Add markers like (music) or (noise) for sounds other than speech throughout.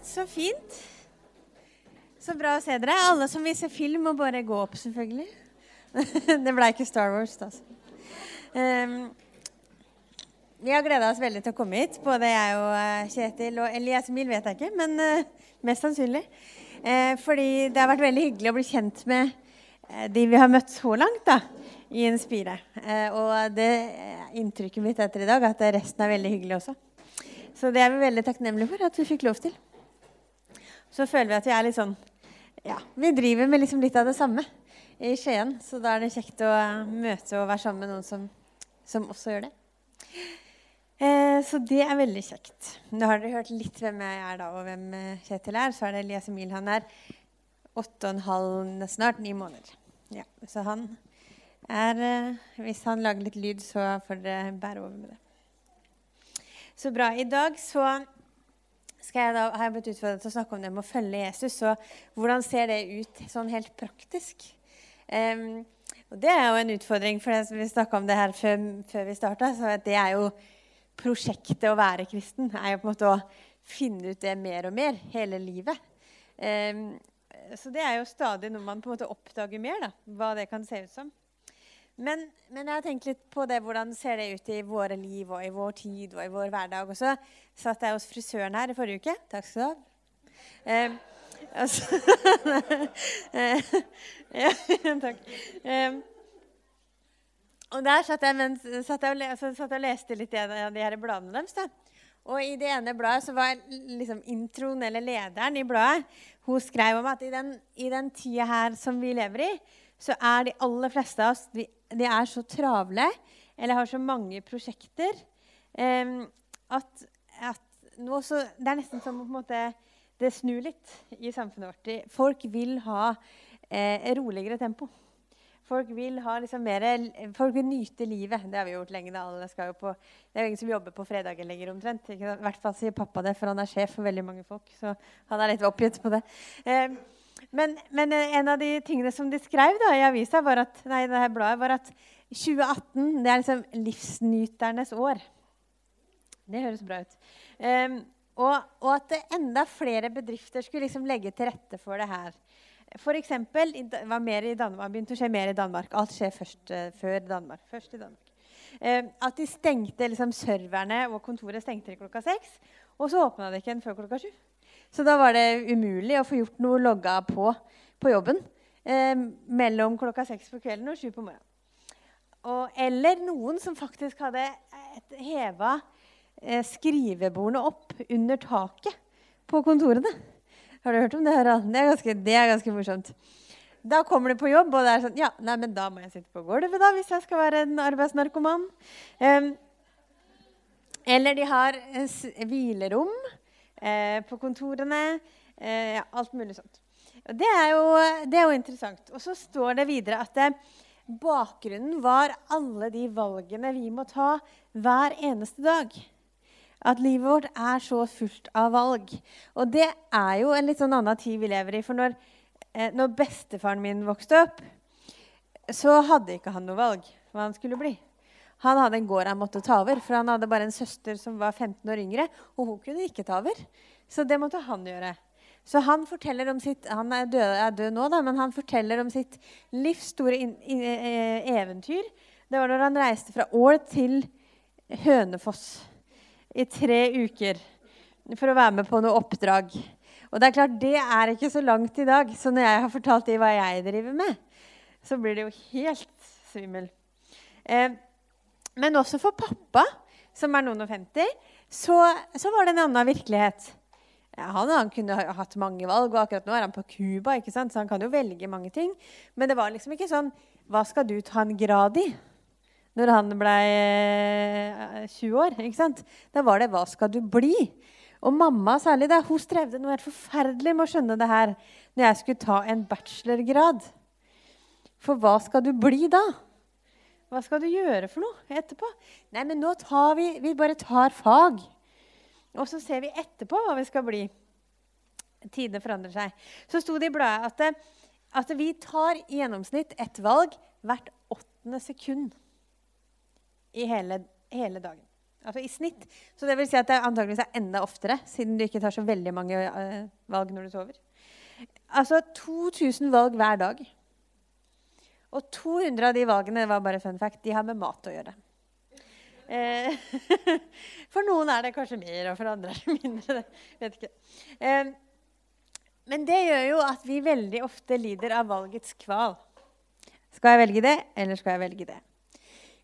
right, så fint. Så bra å se dere. Alle som vil se film, må bare gå opp, selvfølgelig. (laughs) det ble ikke Star Wars, da. Um, vi har gleda oss veldig til å komme hit, både jeg og uh, Kjetil. Og Elias Emil vet jeg ikke, men uh, mest sannsynlig. Uh, fordi det har vært veldig hyggelig å bli kjent med de vi har møtt så langt da, i Inspire. og det inntrykket mitt etter i dag at resten er veldig hyggelig også. Så det er vi veldig takknemlige for at vi fikk lov til. Så føler vi at vi er litt sånn Ja, vi driver med liksom litt av det samme i Skien. Så da er det kjekt å møte og være sammen med noen som, som også gjør det. Eh, så det er veldig kjekt. Nå har dere hørt litt hvem jeg er da, og hvem eh, Kjetil er. Så er det Elias Emil. Han er åtte og en halv, snart ni måneder. Ja, så han er eh, Hvis han lager litt lyd, så får dere bære over med det. Så bra. I dag så jeg da, har jeg blitt utfordret til å snakke om det med å følge Jesus. Så hvordan ser det ut sånn helt praktisk? Um, og Det er jo en utfordring, for vi snakka om det her før, før vi starta. Så det er jo prosjektet å være kristen er jo på en måte å finne ut det mer og mer hele livet. Um, så det er jo stadig noe man på en måte oppdager mer, da, hva det kan se ut som. Men, men, jeg har tenkt litt på det, hvordan ser det ut i våre liv og i vår tid og i vår hverdag. Og satt jeg hos frisøren her i forrige uke. Takk skal du ha. Eh, altså, ja, (laughs) (laughs) takk. Eh, og der satt jeg, mens, satt jeg, og, satt jeg og leste litt av de, her bladene deres. Da. Og i det ene bladet så var liksom introen, eller lederen i bladet, hun skrev om at i den, i den tida her som vi lever i, så er de aller fleste av oss de, de er så travle eller har så mange prosjekter eh, at, at så, det er nesten som om det snur litt i samfunnet vårt. Folk vil ha eh, roligere tempo. Folk vil, liksom mer, folk vil nyte livet. Det har vi gjort lenge. Jo på, det er ingen som jobber på fredager lenger omtrent. I hvert fall sier pappa det, for han er sjef for veldig mange folk. Så han er litt oppgitt på det. Eh, men, men, en av de tingene som de skrev da, i avisa, var at, nei, det her bladet, var at 2018 det er liksom livsnyternes år. Det høres bra ut. Um, og, og, at enda flere bedrifter skulle liksom legge til rette for det her. For eksempel, det var mer i Danmark, begynte å skje mer i Danmark. Alt skjer først uh, før Danmark. Først i Danmark. Uh, at de stengte liksom, serverne og kontoret stengte klokka seks. Og så åpna de ikke før klokka sju. Så da var det umulig å få gjort noe logga på på jobben eh, mellom klokka seks på kvelden og sju på morgenen. Og, eller noen som faktisk hadde heva skrivebordene opp under taket på kontorene. Har du hørt om det? Harald? Det er ganske, det er ganske morsomt. Da kommer du på jobb, og det er sånn Ja, nei, men da må jeg sitte på gulvet, da, hvis jeg skal være en arbeidsnarkoman. Eh, eller de har eh, hvilerom eh, på kontorene. Eh, ja, alt mulig sånt. Det er, jo, det er jo interessant. Og så står det videre at det, bakgrunnen var alle de valgene vi må ta hver eneste dag at livet vårt er så fullt av valg. Og det er jo en litt sånn annen tid vi lever i. For når, eh, når bestefaren min vokste opp, så hadde ikke han noe valg hva han skulle bli. Han hadde en gård han måtte ta over, for han hadde bare en søster som var 15 år yngre. Og hun kunne ikke ta over. Så det måtte han gjøre. Så han forteller om sitt, han er død, er død nå, da, men han forteller om sitt livs store in, in, eh, eventyr. Det var når han reiste fra Ål til Hønefoss i tre uker for å være med på noe oppdrag. Og det er klart, det er ikke så langt i dag. Så når jeg har fortalt dem hva jeg driver med, så blir det jo helt svimmel. Eh, men også for pappa, som er noen og 50, så, så var det en annen virkelighet. Han, han, kunne ha hatt mange valg, og akkurat nå er han på Cuba, så han kan jo velge mange ting. Men det var liksom ikke sånn Hva skal du ta en grad i? når han ble 20 eh, år. ikke sant? Da var det 'Hva skal du bli?' Og mamma særlig da, hun strevde noe helt forferdelig med å skjønne det her når jeg skulle ta en bachelorgrad. For hva skal du bli da? Hva skal du gjøre for noe etterpå? Nei, men nå tar vi Vi bare tar fag. Og så ser vi etterpå hva vi skal bli. Tidene forandrer seg. Så sto det i bladet at, at vi tar i gjennomsnitt ett valg hvert åttende sekund i hele, hele dagen. Altså i snitt. Så det vil si at det antageligvis er enda oftere, siden du ikke tar så veldig mange uh, valg når du sover. Altså 2000 valg hver dag. Og 200 av de valgene var bare fun fact, de har med mat å gjøre. Eh, (laughs) for noen er det kanskje mer, og for andre er det mindre. vet ikke. Eh, men det gjør jo at vi veldig ofte lider av valgets kval. Skal jeg velge det, eller skal jeg velge det?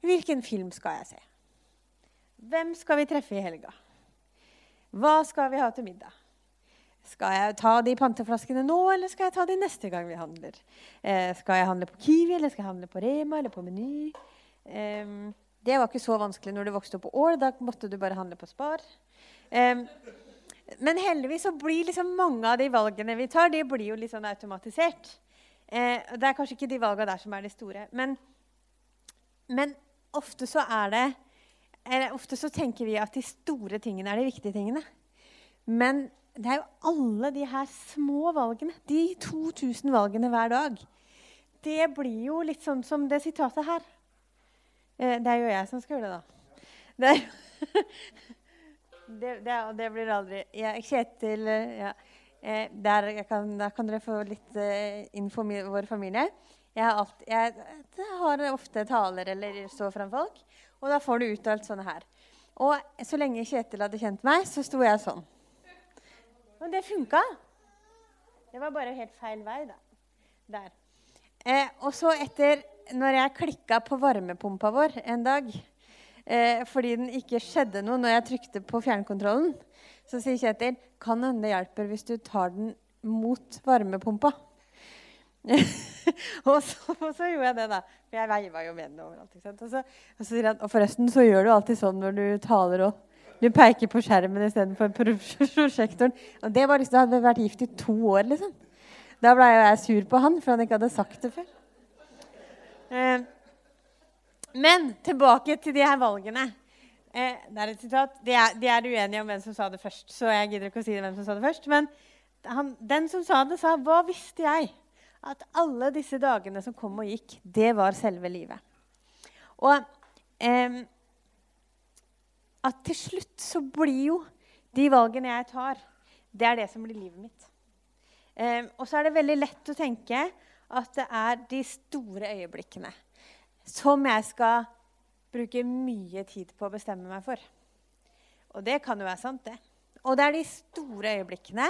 Hvilken film skal jeg se? Hvem skal vi treffe i helga? Hva skal vi ha til middag? Skal jeg ta de panteflaskene nå, eller skal jeg ta de neste gang vi handler? Eh, skal jeg handle på Kiwi, eller skal jeg handle på Rema eller på Meny? Eh, det var ikke så vanskelig når du vokste opp på Ål. Da måtte du bare handle på Spar. Eh, men heldigvis så blir liksom mange av de valgene vi tar, de blir jo litt sånn automatisert. Eh, det er kanskje ikke de valgene der som er de store. Men, men ofte så er det eller Ofte så tenker vi at de store tingene er de viktige tingene. Men det er jo alle de her små valgene, de 2000 valgene hver dag. Det blir jo litt sånn som det sitatet her. Eh, det er jo jeg som skal gjøre det, da. Det, (laughs) det, det, det blir aldri ja, Kjetil ja, eh, der, kan, der, kan, dere få litt info om vår familie. Jeg har, alt, jeg, jeg har, ofte taler eller står foran folk, og da får du uttalt sånne her. Og så lenge Kjetil hadde kjent meg, så sto jeg sånn. Og det funka. Det var bare helt feil vei, da. Der. Eh, og så etter Når jeg klikka på varmepumpa vår en dag eh, fordi den ikke skjedde noe når jeg trykte på fjernkontrollen, så sier Kjetil kan hende det hjelper hvis du tar den mot varmepumpa. (laughs) og, så, og, så, gjorde jeg det, da. For jeg veiva jo med den overalt. Og, så, og, så, sier han, og forresten så gjør du alltid sånn når du taler òg. Du peker på skjermen istedenfor (laughs) prosjektoren. Og det var liksom, hadde vært gift i to år, liksom. Da ble jeg sur på han, for han ikke hadde sagt det før. Eh, men tilbake til de her valgene. Eh, det er et sitat. De er, de er, uenige om hvem som sa det først, så jeg gidder ikke å si det hvem som sa det først. Men han, den som sa det, sa 'Hva visste jeg?' At alle disse dagene som kom og gikk, det var selve livet. Og eh, at til slutt så blir jo de valgene jeg tar, det er det som blir livet mitt. Eh, og så er det veldig lett å tenke at det er de store øyeblikkene som jeg skal bruke mye tid på å bestemme meg for. Og det kan jo være sant, det. Og det er de store øyeblikkene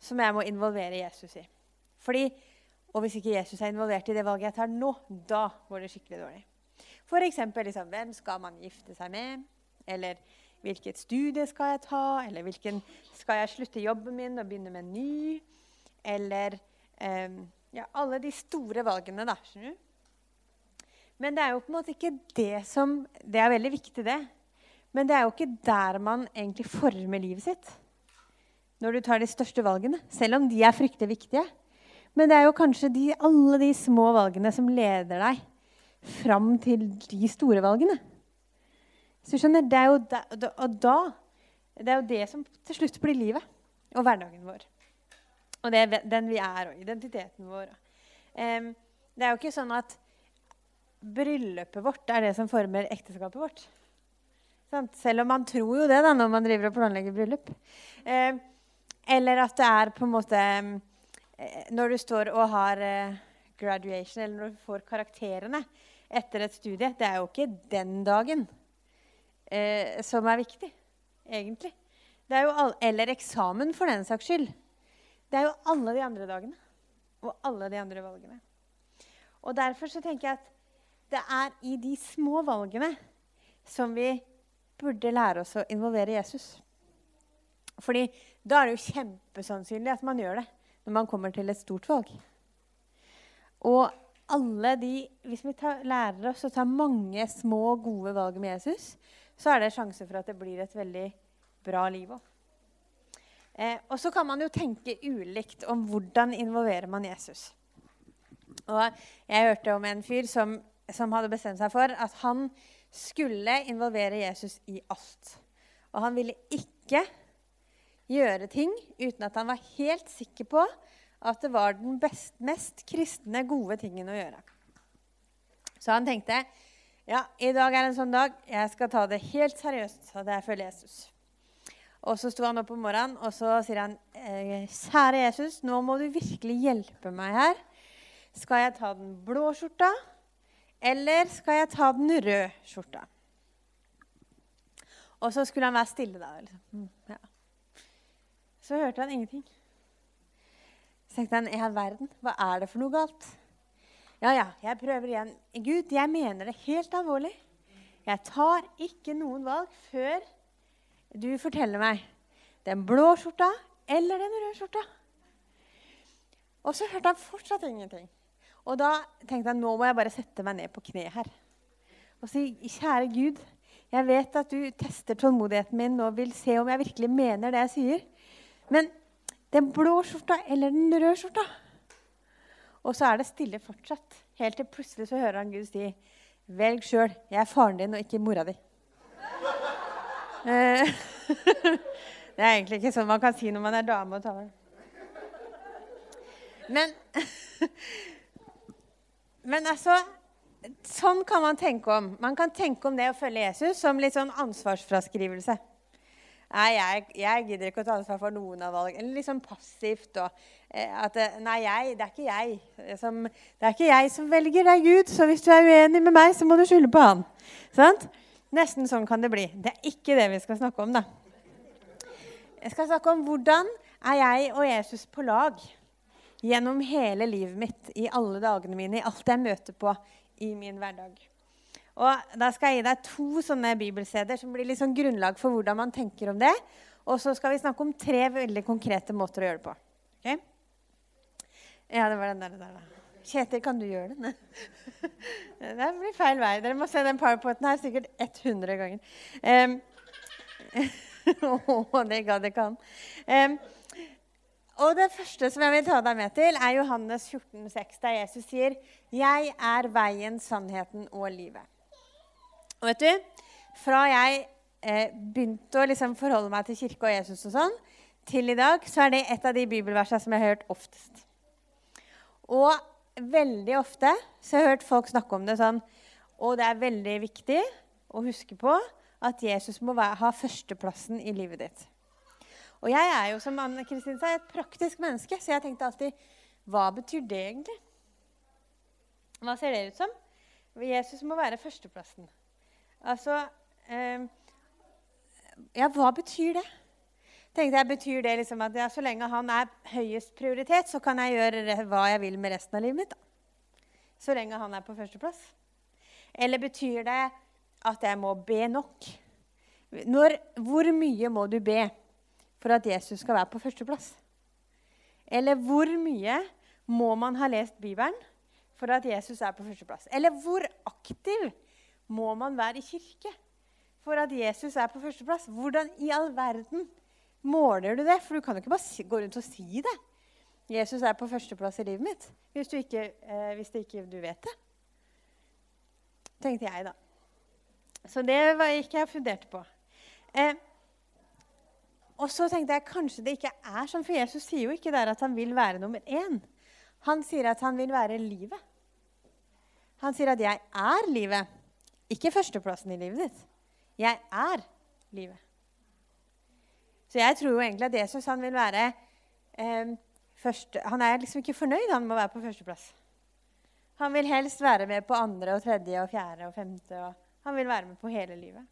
som jeg må involvere Jesus i. Fordi, Og hvis ikke Jesus er involvert i det valget jeg tar nå, da går det skikkelig dårlig. F.eks. Liksom, hvem skal man gifte seg med? Eller hvilket studie skal jeg ta? Eller hvilken, skal jeg slutte jobben min og begynne med en ny? Eller eh, ja, alle de store valgene, da. skjønner du? Men det er jo på en måte ikke det som Det er veldig viktig, det. Men det er jo ikke der man egentlig former livet sitt. Når du tar de største valgene. Selv om de er fryktelig viktige. Men det er jo kanskje de, alle de små valgene som leder deg fram til de store valgene. Så skjønner, det er jo da, og da det er jo det som til slutt blir livet og hverdagen vår. Og det er den vi er, og identiteten vår. Um, det er jo ikke sånn at bryllupet vårt er det som former ekteskapet vårt. Selv om man tror jo det da, når man driver og planlegger bryllup. Um, eller at det er på en måte um, Når du står og har uh, graduation, eller når du får karakterene etter et studie Det er jo ikke den dagen eh, som er viktig, egentlig. All, eller eksamen, for den saks skyld. Det er jo alle de andre dagene og alle de andre valgene. Og Derfor så tenker jeg at det er i de små valgene som vi burde lære oss å involvere Jesus. Fordi da er det jo kjempesannsynlig at man gjør det når man kommer til et stort valg. Og alle de, hvis vi tar, lærer oss å ta mange små, gode valg med Jesus, så er det sjanse for at det blir et veldig bra liv òg. Eh, og så kan man jo tenke ulikt om hvordan involverer man Jesus. Og jeg hørte om en fyr som, som hadde bestemt seg for at han skulle involvere Jesus i alt. Og han ville ikke gjøre ting uten at han var helt sikker på at det var den best, mest kristne, gode tingen å gjøre. Så han tenkte Ja, i dag er en sånn dag. Jeg skal ta det helt seriøst. Og det er følge Jesus. Og så sto han opp om morgenen og så sier han, «Eh, kjære Jesus, nå må du virkelig hjelpe meg her. Skal jeg ta den blå skjorta, eller skal jeg ta den røde skjorta? Og så skulle han være stille, da. Liksom. Mm, ja. Så hørte han ingenting. Så tenkte han, i all verden, hva er det for noe galt? Ja, ja, jeg prøver igjen. Gud, jeg mener det helt alvorlig. Jeg tar ikke noen valg før du forteller meg den blå skjorta eller den røde skjorta. Og så hørte han fortsatt ingenting. Og da tenkte jeg nå må jeg bare sette meg ned på kne her og si kjære Gud, jeg vet at du tester tålmodigheten min og vil se om jeg virkelig mener det jeg sier. Men den blå skjorta eller den røde skjorta? Og så er det stille fortsatt. Helt til plutselig så hører han Gud si, 'Velg sjøl. Jeg er faren din og ikke mora di'. Eh, (laughs) det er egentlig ikke sånn man kan si når man er dame og taler. Men, (laughs) men altså Sånn kan man tenke om. Man kan tenke om det å følge Jesus som litt sånn ansvarsfraskrivelse. Nei, jeg, jeg, gidder ikke å ta ansvar for noen av valgene. Litt sånn passivt. Og, at Nei, jeg, det er jeg som, det er ikke jeg som velger, det er Gud. Så hvis du er uenig med meg, så må du skylde på han. Sant? Nesten sånn kan det bli. Det er ikke det vi skal snakke om, da. Jeg skal snakke om hvordan er jeg og Jesus på lag gjennom hele livet mitt, i alle dagene mine, i alt jeg møter på i min hverdag. Og Da skal jeg gi deg to sånne bibelsteder som blir liksom grunnlag for hvordan man tenker om det. Og så skal vi snakke om tre veldig konkrete måter å gjøre det på. Okay? Ja, det var den der. der. Kjetil, kan du gjøre den? (laughs) det blir feil vei. Dere må se den powerpointen her sikkert 100 ganger. Um, (laughs) det gadd ikke han. Um, og Det første som jeg vil ta deg med til, er Johannes 14, 14,6, der Jesus sier, 'Jeg er veien, sannheten og livet'. Og vet du, Fra jeg eh, begynte å liksom forholde meg til kirke og Jesus, og sånn, til i dag, så er det et av de bibelversene som jeg har hørt oftest. Og veldig ofte så har jeg hørt folk snakke om det sånn Og det er veldig viktig å huske på at Jesus må være, ha førsteplassen i livet ditt. Og jeg er jo som Anne Kristin sa, et praktisk menneske, så jeg tenkte alltid Hva betyr det egentlig? Hva ser det ut som? Jesus må være førsteplassen. Altså eh, Ja, hva betyr det? Tenkte jeg, Betyr det liksom at ja, så lenge han er høyest prioritet, så kan jeg gjøre hva jeg vil med resten av livet mitt? da? Så lenge han er på førsteplass? Eller betyr det at jeg må be nok? Når, hvor mye må du be for at Jesus skal være på førsteplass? Eller hvor mye må man ha lest Bibelen for at Jesus er på førsteplass? Eller hvor aktiv må man være i kirke for at Jesus er på førsteplass? Hvordan i all verden måler du det? For du kan jo ikke bare gå rundt og si det. Jesus er på førsteplass i livet mitt, hvis du ikke, eh, hvis ikke du vet det. Tenkte jeg, da. Så det var ikke jeg funderte på. Eh, og så tenkte jeg kanskje det ikke er sånn, for Jesus sier jo ikke der at han vil være nummer én. Han sier at han vil være livet. Han sier at 'jeg er livet'. Ikke førsteplassen i livet ditt. Jeg er livet. Så jeg tror jo egentlig at Jesus han vil være eh, første, Han er liksom ikke fornøyd han å være på førsteplass. Han vil helst være med på andre og tredje og fjerde og femte. Og han vil være med på hele livet.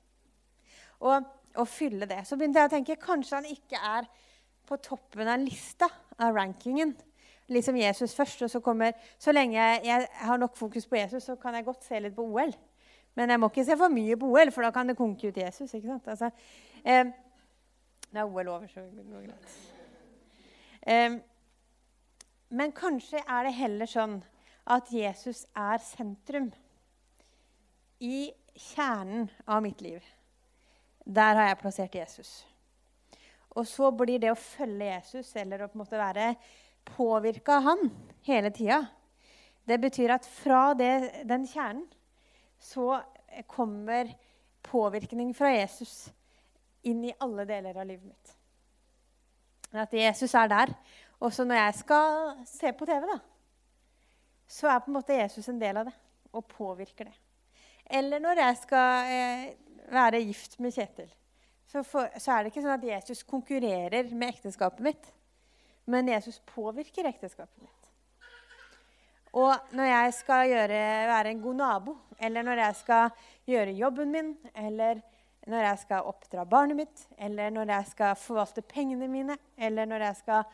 Og, og fylle det. Så begynte jeg å tenke kanskje han ikke er på toppen av lista av rankingen. Liksom Jesus først, og så kommer Så lenge jeg, jeg har nok fokus på Jesus, så kan jeg godt se litt på OL. Men jeg må ikke se for mye på OL, for da kan det konke ut Jesus. ikke sant? Altså, eh, det er OL over, så det går greit. Men kanskje er det heller sånn at Jesus er sentrum i kjernen av mitt liv. Der har jeg plassert Jesus. Og så blir det å følge Jesus eller å på en måte være påvirka av han hele tida, det betyr at fra det, den kjernen så kommer påvirkning fra Jesus inn i alle deler av livet mitt. At Jesus er der. Også når jeg skal se på TV, da, så er på en måte Jesus en del av det og påvirker det. Eller når jeg skal eh, være gift med Kjetil. Så, for, så, er det ikke sånn at Jesus konkurrerer med ekteskapet mitt. Men Jesus påvirker ekteskapet mitt. Og når jeg skal gjøre, være en god nabo, eller når jeg skal gjøre jobben min, eller når jeg skal oppdra barnet mitt, eller når jeg skal forvalte pengene mine, eller når jeg skal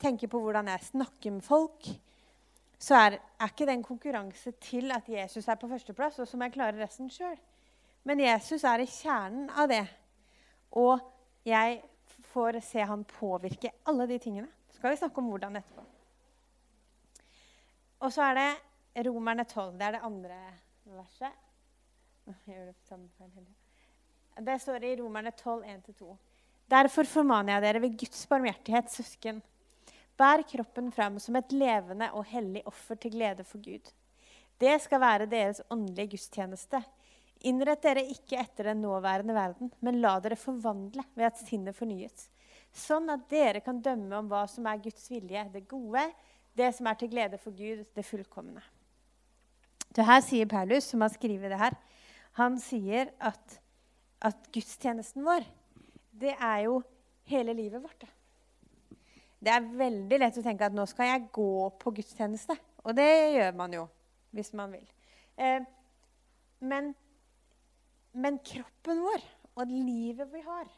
tenke på hvordan jeg snakker med folk, så er, er ikke det en konkurranse til at Jesus er på førsteplass, og så må jeg klare resten sjøl. Men Jesus er i kjernen av det. Og jeg får se han påvirke alle de tingene. Så skal vi snakke om hvordan etterpå. Og så er det Romerne 12. Det er det andre verset. Jeg gjør Det står i Romerne 12, 1-2. Derfor formaner jeg dere ved Guds barmhjertighet, søsken Bær kroppen fram som et levende og hellig offer til glede for Gud. Det skal være deres åndelige gudstjeneste. Innrett dere ikke etter den nåværende verden, men la dere forvandle ved at sinnet fornyes, sånn at dere kan dømme om hva som er Guds vilje, det gode, det som er til glede for Gud, det fullkomne. Det her sier Paulus, som har skrevet det her, han sier at, at gudstjenesten vår, det er jo hele livet vårt. det. Er veldig lett å tenke at nå skal jeg gå på gudstjeneste. Og det gjør man jo hvis man vil. Eh, men, men, kroppen vår og livet vi har,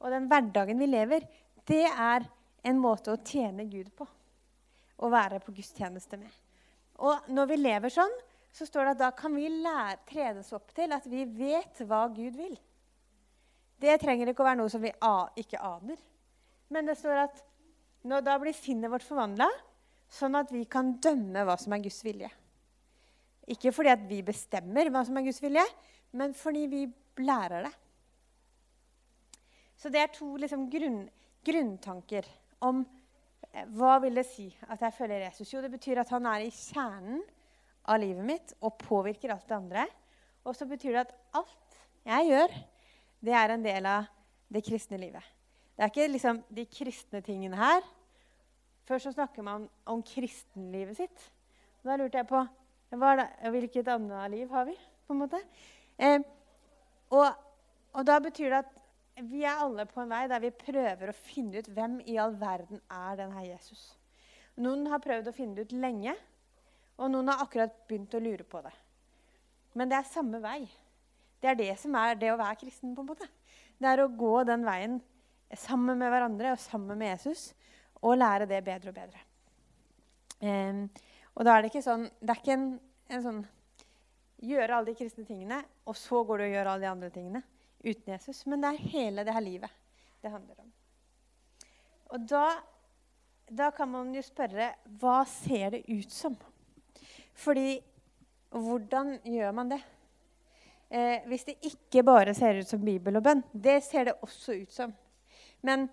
og den hverdagen vi lever, det er en måte å tjene Gud på. Å være på gudstjeneste med. Og når vi lever sånn, så står det at da kan vi lære, trenes opp til at vi vet hva Gud vil. Det trenger ikke å være noe som vi ikke aner. Men det står at når da blir sinnet vårt forvandla, sånn at vi kan dømme hva som er Guds vilje. Ikke fordi at vi bestemmer hva som er Guds vilje, men fordi vi lærer det. Så det er to liksom, grunn, grunntanker om eh, hva vil det si at jeg følger Jesus. Jo, det betyr at han er i kjernen av livet mitt og påvirker alt det andre. Og så betyr det at alt jeg gjør, det er en del av det kristne livet. Det er ikke liksom de kristne tingene her før så snakker man om kristenlivet sitt. Da lurte jeg på det, hvilket annet liv har vi. på en måte? Eh, og, og, da betyr det at vi er alle på en vei der vi prøver å finne ut hvem i all verden er denne Jesus. Noen har prøvd å finne det ut lenge, og noen har akkurat begynt å lure på det. Men det er samme vei. Det er det som er det å være kristen. på en måte. Det er å gå den veien sammen med hverandre og sammen med Jesus og lære det bedre og bedre. Um, og da er det ikke sånn Det er ikke en, en, sånn Gjøre alle de kristne tingene, og så går du og gjør alle de andre tingene uten Jesus. Men det er hele det her livet det handler om. Og da, da kan man jo spørre hva ser det ut som? Fordi hvordan gjør man det? Eh, hvis det ikke bare ser ut som Bibel og bønn. Det ser det også ut som. Men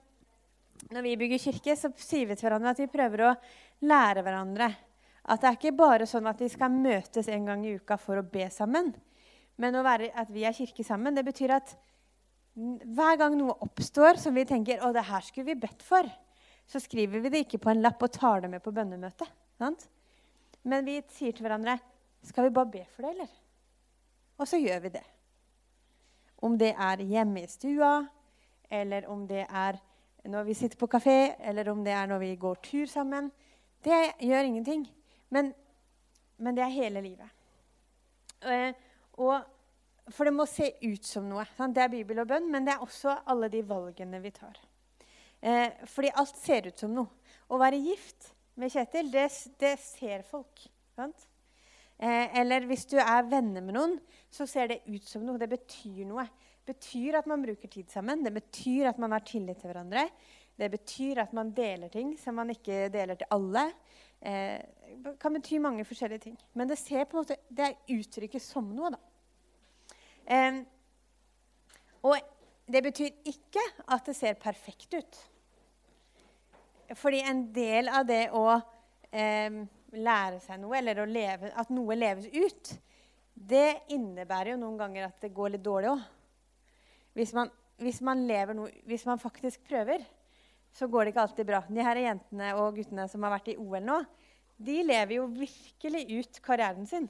når vi bygger kirke, så sier vi til hverandre at vi prøver å lære hverandre at det er ikke bare sånn at vi skal møtes en gang i uka for å be sammen. Men være, at vi er kirke sammen, det betyr at hver gang noe oppstår som vi tenker å, det her skulle vi bedt for, så skriver vi det ikke på en lapp og tar det med på bønnemøtet. Men vi sier til hverandre skal vi bare be for det, eller? Og så gjør vi det. Om det er hjemme i stua, eller om det er når vi sitter på kafé, eller om det er når vi går tur sammen. Det gjør ingenting. Men, men det er hele livet. Eh, og, for det må se ut som noe. Sant? Det er Bibel og bønn, men det er også alle de valgene vi tar. Eh, fordi alt ser ut som noe. Å være gift med Kjetil, det, det ser folk. Sant? Eh, eller hvis du er venner med noen, så ser det ut som noe. Det betyr noe Det betyr at man bruker tid sammen. Det betyr at man har tillit til hverandre. Det betyr at man deler ting som man ikke deler til alle. Eh, det kan bety mange forskjellige ting. Men det, ser på en måte, det er uttrykket som noe. da. Eh, og det betyr ikke at det ser perfekt ut. Fordi en del av det å eh, lære seg noe, eller leve, at noe leves ut, det innebærer jo noen ganger at det går litt dårlig òg hvis hvis man, noe, hvis man faktisk prøver, så går det ikke alltid bra. De her jentene og guttene som har vært i OL nå, de lever jo virkelig ut karrieren sin.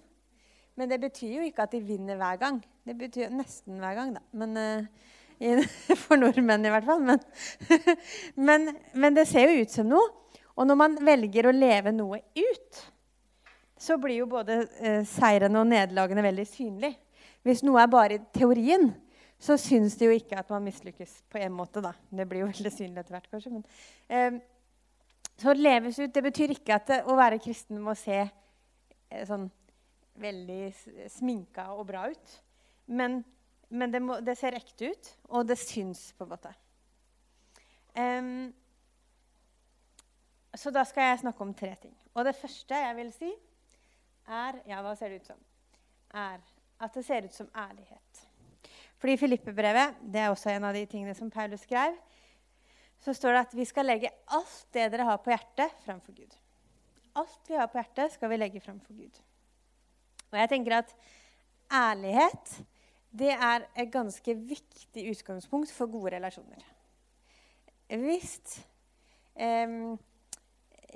Men det betyr jo ikke at de vinner hver gang. Det betyr nesten hver gang, da. Men, uh, (laughs) for nordmenn i hvert fall. Men, (laughs) men, men, det ser jo ut som noe. Og når man velger å leve noe ut, så blir jo både eh, seirene og nederlagene veldig synlige. Hvis noe er bare i teorien, så syns de jo ikke at man mislykkes på en måte. da. Det blir jo (laughs) veldig synlig etter hvert, kanskje. Men, eh, så leves ut, det betyr ikke at å være kristen må se sånn veldig sminka og bra ut. Men, men det, må, det, ser ekte ut, og det syns på en måte. Um, så da skal jeg snakke om tre ting. Og det første jeg vil si, er Ja, hva ser det ut som? Er at det ser ut som ærlighet. Fordi Filippe-brevet, det er også en av de tingene som Paulus skrev, så står det at vi skal legge alt det dere har på hjertet, framfor Gud. Alt vi har på hjertet, skal vi legge framfor Gud. Og jeg tenker at ærlighet det er et ganske viktig utgangspunkt for gode relasjoner. Hvis um,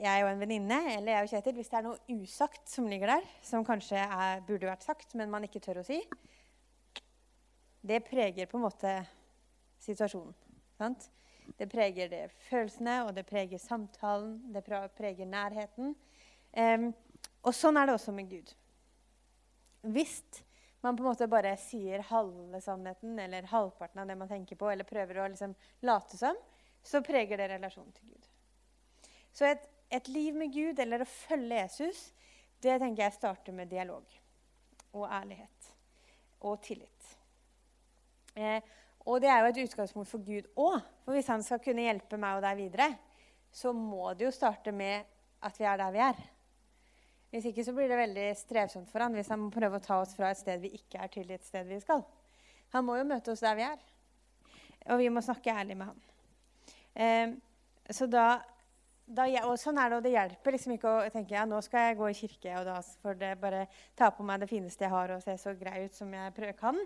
jeg og en venninne eller jeg og Kjetil, hvis det er noe usagt som ligger der, som kanskje er, burde vært sagt, men man ikke tør å si, det preger på en måte situasjonen. Sant? Det preger det følelsene, og det preger samtalen, det preger nærheten. Um, og sånn er det også med Gud. Hvis man på en måte bare sier halve sannheten eller halvparten av det man tenker på, eller prøver å liksom late som, så preger det relasjonen til Gud. Så et, et, liv med Gud, eller å følge Jesus, det tenker jeg starter med dialog og ærlighet og tillit. Eh, og det er jo et utgangspunkt for Gud òg. For hvis han skal kunne hjelpe meg og deg videre, så må det jo starte med at vi er der vi er. Hvis ikke så blir det veldig strevsomt for han hvis han må prøve å ta oss fra et sted vi ikke er, til et sted vi skal. Han må jo møte oss der vi er. Og vi må snakke ærlig med han. Eh, så da, da, og sånn er det, og det hjelper liksom ikke å tenke ja, nå skal jeg gå i kirke og da får det bare ta på meg det fineste jeg har, og se så grei ut som jeg prøver, kan.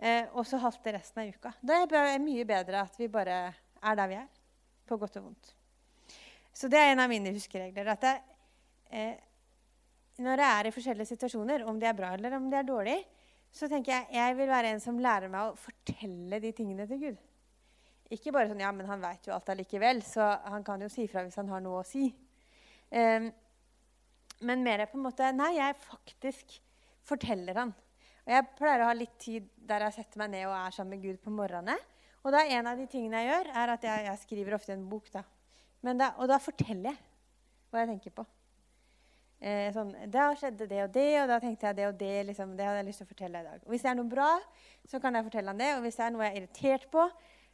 Eh, og så halte resten av uka. Da er det mye bedre at vi bare er der vi er. På godt og vondt. Så det er en av mine huskeregler. at jeg, eh, når jeg er i forskjellige situasjoner, om de er bra eller om de er dårlige, så tenker jeg jeg vil være en som lærer meg å fortelle de tingene til Gud. Ikke bare sånn ja, men han vet jo alt allikevel, så han kan jo si fra hvis han har noe å si. Um, men mer på en måte Nei, jeg faktisk forteller han. Og Jeg pleier å ha litt tid der jeg setter meg ned og er sammen med Gud på morgenene. Og da en av de tingene jeg gjør, er at jeg, jeg skriver ofte en bok. da. da og da forteller jeg hva jeg tenker på eh, sånn, Da skjedde det og det, og da tenkte jeg det og det. Liksom, det hadde jeg lyst til å fortelle i dag. Og Hvis det er noe bra, så kan jeg fortelle han det. Og hvis det er noe jeg er irritert på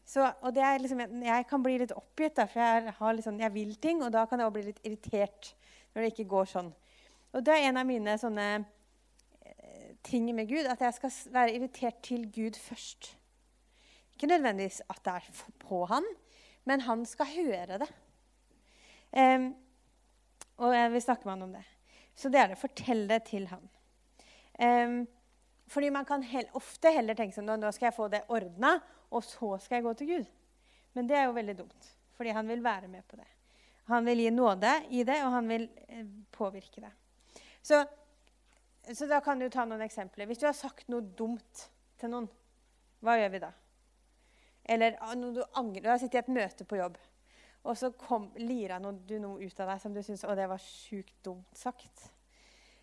så, og liksom, Jeg kan bli litt oppgitt, da, for jeg, liksom, jeg vil ting. Og da kan jeg også bli litt irritert når det ikke går sånn. Og det er en av mine sånne eh, ting med Gud, at jeg skal være irritert til Gud først. Ikke nødvendigvis at det er på han, men han skal høre det. Um, og jeg vil snakke med han om det. Så det er det. Fortell det til han. Um, fordi man kan he ofte heller tenke sånn nå skal jeg få det ordna, og så skal jeg gå til Gud. Men det er jo veldig dumt, fordi han vil være med på det. Han vil gi nåde i det, og han vil eh, påvirke det. Så, så, da kan du ta noen eksempler. Hvis du har sagt noe dumt til noen, hva gjør vi da? Eller ah, når du angrer, du har sittet i et møte på jobb. Og så kom, lira noe, du noe ut av deg som du syns var sjukt dumt sagt.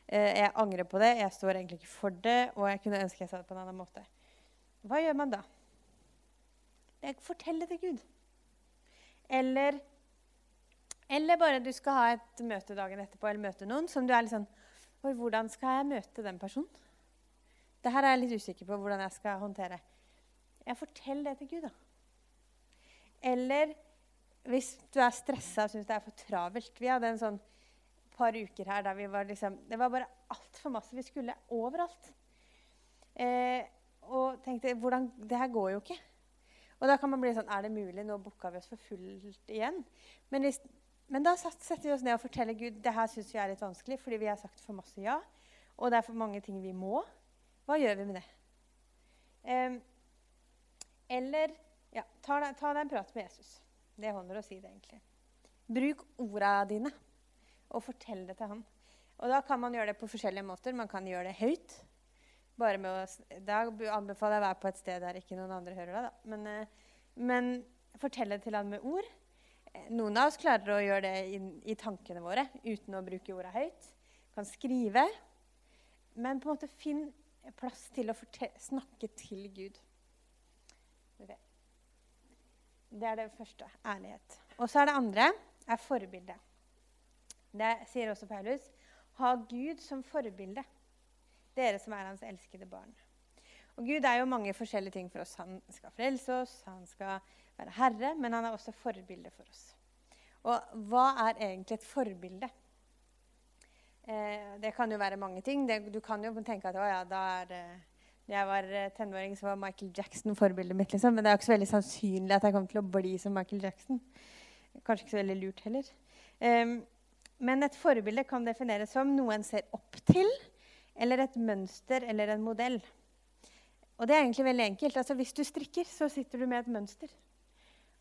Eh, jeg angrer på det. Jeg står egentlig ikke for det, og jeg kunne ønske jeg sa det på en annen måte. Hva gjør man da? Jeg forteller til Gud. Eller, eller bare du skal ha et møte dagen etterpå, eller møte noen som du er litt sånn Oi, hvordan skal jeg møte den personen? Det her er jeg litt usikker på hvordan jeg skal håndtere. Jeg forteller det til Gud, da. Eller hvis du er stressa og syns det er for travelt Vi hadde en sånn par uker her der vi var liksom Det var bare altfor masse. Vi skulle overalt. Eh, og tenkte hvordan, Det her går jo ikke. Og da kan man bli sånn Er det mulig? Nå booka vi oss for fullt igjen. Men, hvis, men da setter vi oss ned og forteller Gud det her syns vi er litt vanskelig fordi vi har sagt for masse ja. Og det er for mange ting vi må. Hva gjør vi med det? Um, eller ja, ta, ta deg en prat med Jesus. Det holder å si det, egentlig. Bruk orda dine og fortell det til han. Og da kan man gjøre det på forskjellige måter. Man kan gjøre det høyt. Bare med å, Da anbefaler jeg å være på et sted der ikke noen andre hører deg. Da. Men, eh, men fortelle til han med ord. Eh, noen av oss klarer å gjøre det i, i tankene våre uten å bruke orda høyt. Kan skrive. Men på en måte finn plass til å snakke til Gud. Det er det første. Ærlighet. Og så er det andre er forbilde. Det sier også Paulus. Ha Gud som forbilde, dere som er hans elskede barn. Og Gud er jo mange forskjellige ting for oss. Han skal frelse oss, han skal være herre, men han er også forbilde for oss. Og hva er egentlig et forbilde? Eh, det kan jo være mange ting. Det, du kan jo tenke at ja, da er eh, jeg var eh, tenåring, så var Michael Jackson forbildet mitt. Liksom. Men det er jo ikke så veldig sannsynlig at jeg kommer til å bli som Michael Jackson. Kanskje ikke så veldig lurt heller. Eh, men et forbilde kan defineres som noe en ser opp til, eller et mønster eller en modell. Og det er egentlig veldig enkelt. Altså, hvis du strikker, så sitter du med et mønster.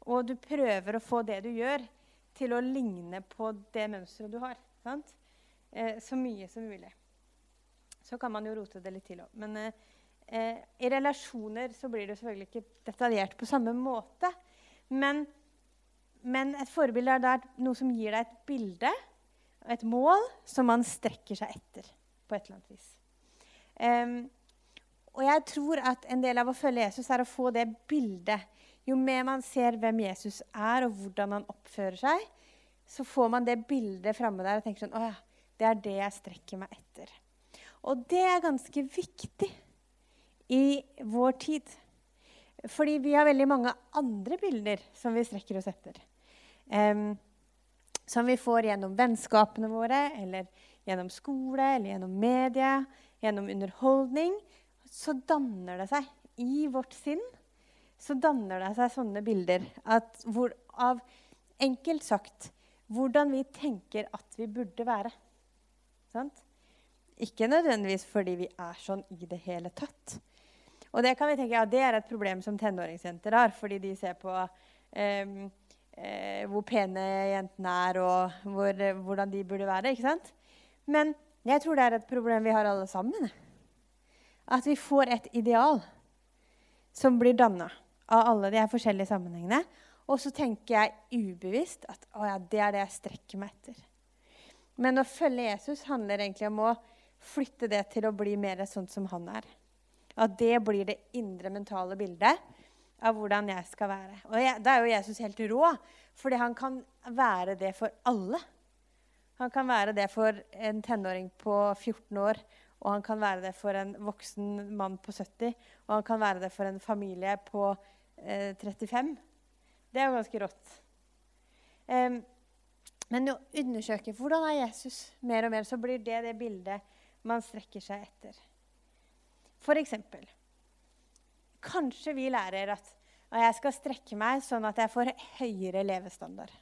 Og du prøver å få det du gjør, til å ligne på det mønsteret du har. Eh, så mye som mulig. Så kan man jo rote det litt til òg. Men eh, I relasjoner så blir det selvfølgelig ikke detaljert på samme måte. Men, men et forbilde er noe som gir deg et bilde, et mål, som man strekker seg etter på et eller annet vis. Um, og jeg tror at en del av å følge Jesus er å få det bildet. Jo mer man ser hvem Jesus er, og hvordan han oppfører seg, så får man det bildet framme der og tenker sånn Å ja, det er det jeg strekker meg etter. Og det er ganske viktig i vår tid. Fordi vi har veldig mange andre bilder som vi strekker oss etter. Um, som vi får gjennom vennskapene våre, eller gjennom skole, eller gjennom media, gjennom underholdning. Så danner det seg i vårt sinn så danner det seg sånne bilder hvor, av enkelt sagt hvordan vi tenker at vi burde være. Sant? Ikke nødvendigvis fordi vi er sånn i det hele tatt. Og det kan vi tenke, ja, det er et problem som tenåringsjenter har, fordi de ser på eh, eh, hvor pene jentene er, og hvor, eh, hvordan de burde være. ikke sant? Men jeg tror det er et problem vi har alle sammen. At vi får et ideal som blir danna av alle de her forskjellige sammenhengene. Og så tenker jeg ubevisst at å ja, det er det jeg strekker meg etter. Men å følge Jesus handler egentlig om å flytte det til å bli mer sånn som han er. At det blir det indre mentale bildet av hvordan jeg skal være. Og jeg, Da er jo Jesus helt rå, fordi han kan være det for alle. Han kan være det for en tenåring på 14 år, og han kan være det for en voksen mann på 70, og han kan være det for en familie på eh, 35. Det er jo ganske rått. Um, men å undersøke hvordan er Jesus mer og mer, så blir det det bildet man strekker seg etter. For eksempel, kanskje vi lærer at jeg skal strekke meg sånn at jeg får høyere levestandard.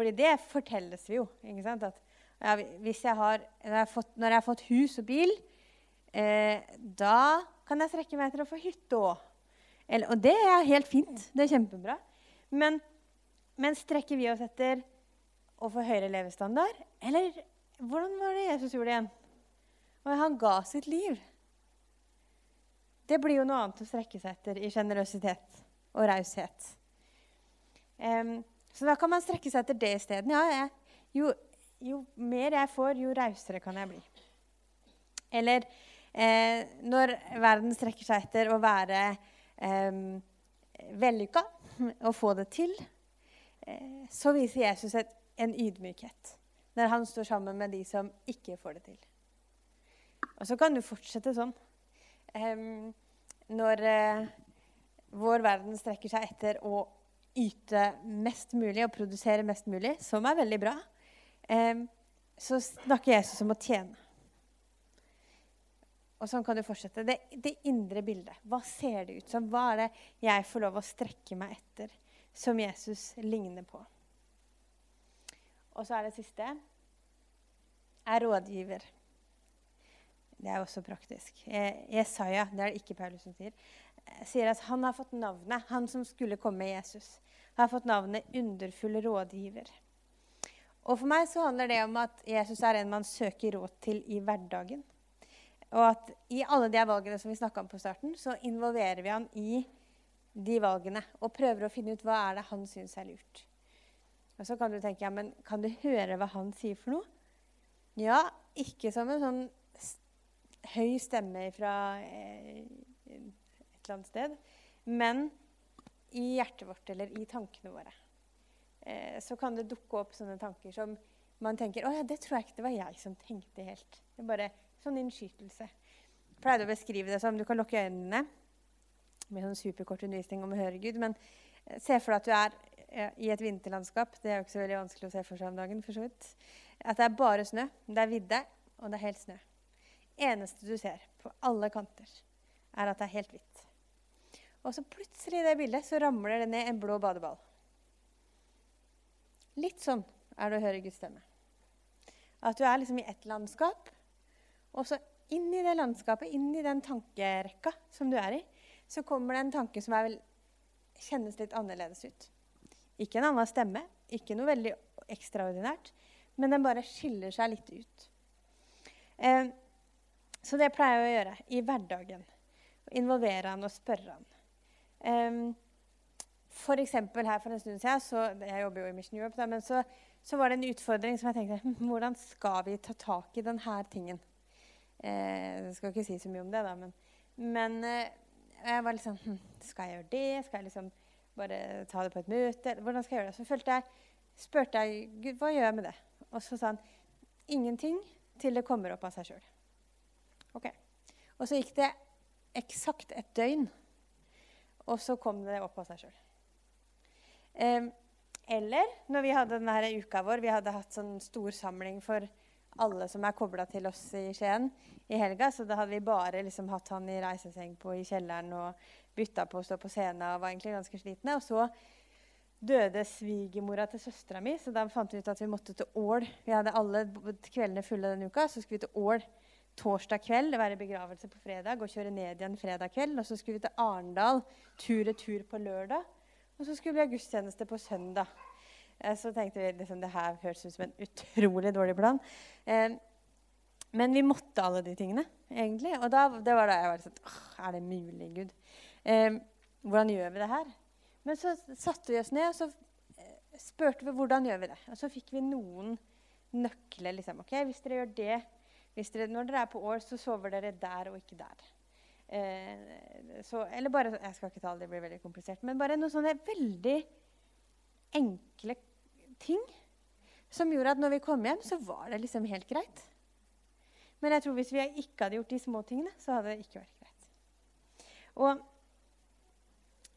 Fordi det fortelles vi jo. ikke sant? At ja, hvis jeg har, når, jeg fått, når, jeg har fått, hus og bil, eh, da kan jeg strekke meg etter å få hytte òg. Og det er helt fint. Det er kjempebra. Men, men strekker vi oss etter å få høyere levestandard? Eller hvordan var det Jesus gjorde igjen? Og han ga sitt liv. Det blir jo noe annet å strekke seg etter i sjenerøsitet og raushet. Um, så da kan man strekke seg etter det isteden. Ja, jo, jo, mer jeg får, jo rausere kan jeg bli. Eller eh, når verden strekker seg etter å være eh, vellykka og få det til, eh, så viser Jesus et, en ydmykhet når han står sammen med de som ikke får det til. Og så kan du fortsette sånn. Eh, når vår verden strekker seg etter å yte mest mulig og produsere mest mulig, som er veldig bra, um, så snakker Jesus om å tjene. Og sånn kan du fortsette. Det, det, indre bildet. Hva ser det ut som? Hva er det jeg får lov å strekke meg etter, som Jesus ligner på? Og så er det siste er rådgiver. Det er også praktisk. Jesaja, det er det ikke Paulus som sier, sier at han har fått navnet, han som skulle komme Jesus, har fått navnet underfull rådgiver. Og For meg så handler det om at Jesus er en man søker råd til i hverdagen. og at i alle de valgene som vi snakka om på starten, så involverer vi han i de valgene og prøver å finne ut hva er det han syns er lurt. Og så kan du tenke ja, men kan du høre hva han sier for noe? Ja, ikke som en sånn høy stemme fra eh, eller annet sted, men i hjertet vårt eller i tankene våre. Eh, så kan det dukke opp sånne tanker som man tenker å ja, det tror jeg ikke det var jeg som tenkte helt. Det er bare sånn innskytelse. Jeg pleide å beskrive det som du kan lukke øynene med sånn superkort undervisning om å høre Gud, men eh, se for deg at du er eh, i et vinterlandskap. Det er jo ikke så veldig vanskelig å se for seg om dagen. for så vidt. At det er bare snø. Det er vidde, og det er helt snø. eneste du ser på alle kanter, er at det er helt hvitt. Og så plutselig i det bildet så ramler det ned en blå badeball. Litt sånn er det å høre Guds stemme. At du er liksom i ett landskap, og så inn i det landskapet, inn i den tankerekka som du er i, så kommer det en tanke som vel, kjennes litt annerledes ut. Ikke en annen stemme, ikke noe veldig ekstraordinært, men den bare skiller seg litt ut. Eh, så det pleier jeg å gjøre i hverdagen. Involvere han og spørre han. Eh, for her for en stund siden, så, Jeg jobber jo i Mission Europe, da, men så så var det en utfordring som jeg tenkte hm, Hvordan skal vi ta tak i denne tingen? Eh, jeg skal ikke si så mye om det, da, men, men eh, jeg var litt hm, Skal jeg gjøre det? Skal jeg liksom bare ta det på et møte? Hvordan skal jeg gjøre det? Så følte jeg, spurte jeg Gud, hva gjør jeg med det? Og så sa han ingenting til det kommer opp av seg sjøl. Okay. Og så gikk det eksakt et døgn, og så kom det opp av seg sjøl. Eller når vi hadde denne uka vår, vi hadde hatt sånn stor samling for alle som er kobla til oss i Skien i helga. Så da hadde vi bare liksom hatt han i reiseseng på i kjelleren og bytta på å stå på scenen og var egentlig ganske slitne. Og så døde svigermora til søstera mi, så da fant vi ut at vi måtte til Ål. Vi hadde alle kveldene fulle denne uka, så skulle vi til Ål torsdag kveld, være begravelse på fredag og kjøre ned igjen fredag kveld. Og så skulle vi til Arendal tur-retur på lørdag. Og så skulle vi ha gudstjeneste på søndag. Eh, så tenkte vi liksom, det her hørtes ut som en utrolig dårlig plan. Eh, men vi måtte alle de tingene, egentlig. Og da, det var da jeg var sånn Er det mulig, Gud? Eh, hvordan gjør vi det her? Men så satte vi oss ned og så spurte vi hvordan gjør vi det. Og så fikk vi noen nøkler. liksom, ok, Hvis dere gjør det, dere, når dere er på år, så sover dere der og ikke der. Eh, så, eller bare Jeg skal ikke ta det, det blir veldig komplisert. Men bare noen sånne veldig enkle ting som gjorde at når vi kom hjem, så var det liksom helt greit. Men jeg tror hvis vi ikke hadde gjort de små tingene, så hadde det ikke vært greit. Og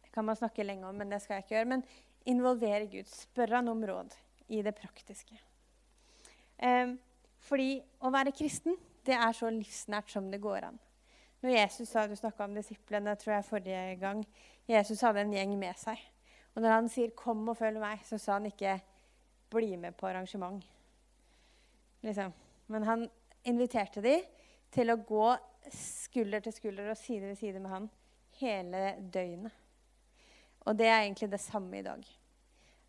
det kan man snakke lenge om, men det skal jeg ikke gjøre. Men involvere Gud. Spør han om råd i det praktiske. Eh, fordi å være kristen, det er så livsnært som det går an. Når Jesus sa, Du snakka om disiplene tror jeg forrige gang. Jesus hadde en gjeng med seg. Og når han sier 'kom og følg meg', så sa han ikke 'bli med på arrangement'. Liksom. Men han inviterte dem til å gå skulder til skulder og side ved side med han hele døgnet. Og det er egentlig det samme i dag.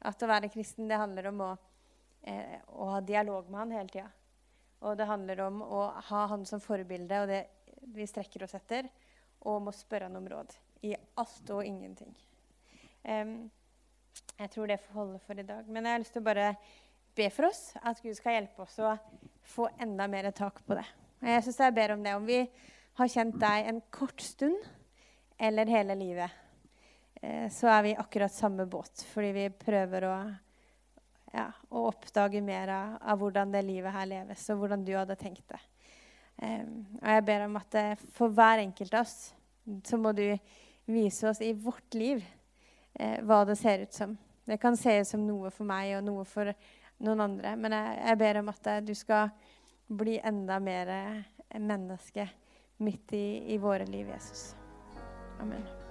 At å være kristen det handler om å, eh, å ha dialog med han hele tida. Og det handler om å ha han som forbilde. og det vi strekker oss etter, og må spørre han om råd i alt og ingenting. Um, jeg tror det får holde for i dag. Men jeg har lyst til å bare be for oss at Gud skal hjelpe oss å få enda mer tak på det. Og jeg synes jeg ber om det. Om vi har kjent deg en kort stund eller hele livet, eh, så er vi akkurat samme båt. Fordi vi prøver å, ja, og oppdage mer av, av, hvordan det livet her leves, og hvordan du hadde tenkt det. Um, og jeg ber om at uh, for hver enkelt av oss så må du vise oss i vårt liv eh, hva det ser ut som. Det kan se ut som noe for meg og noe for noen andre. Men jeg, jeg ber om at uh, du skal bli enda mer menneske midt i, i våre liv, Jesus. Amen.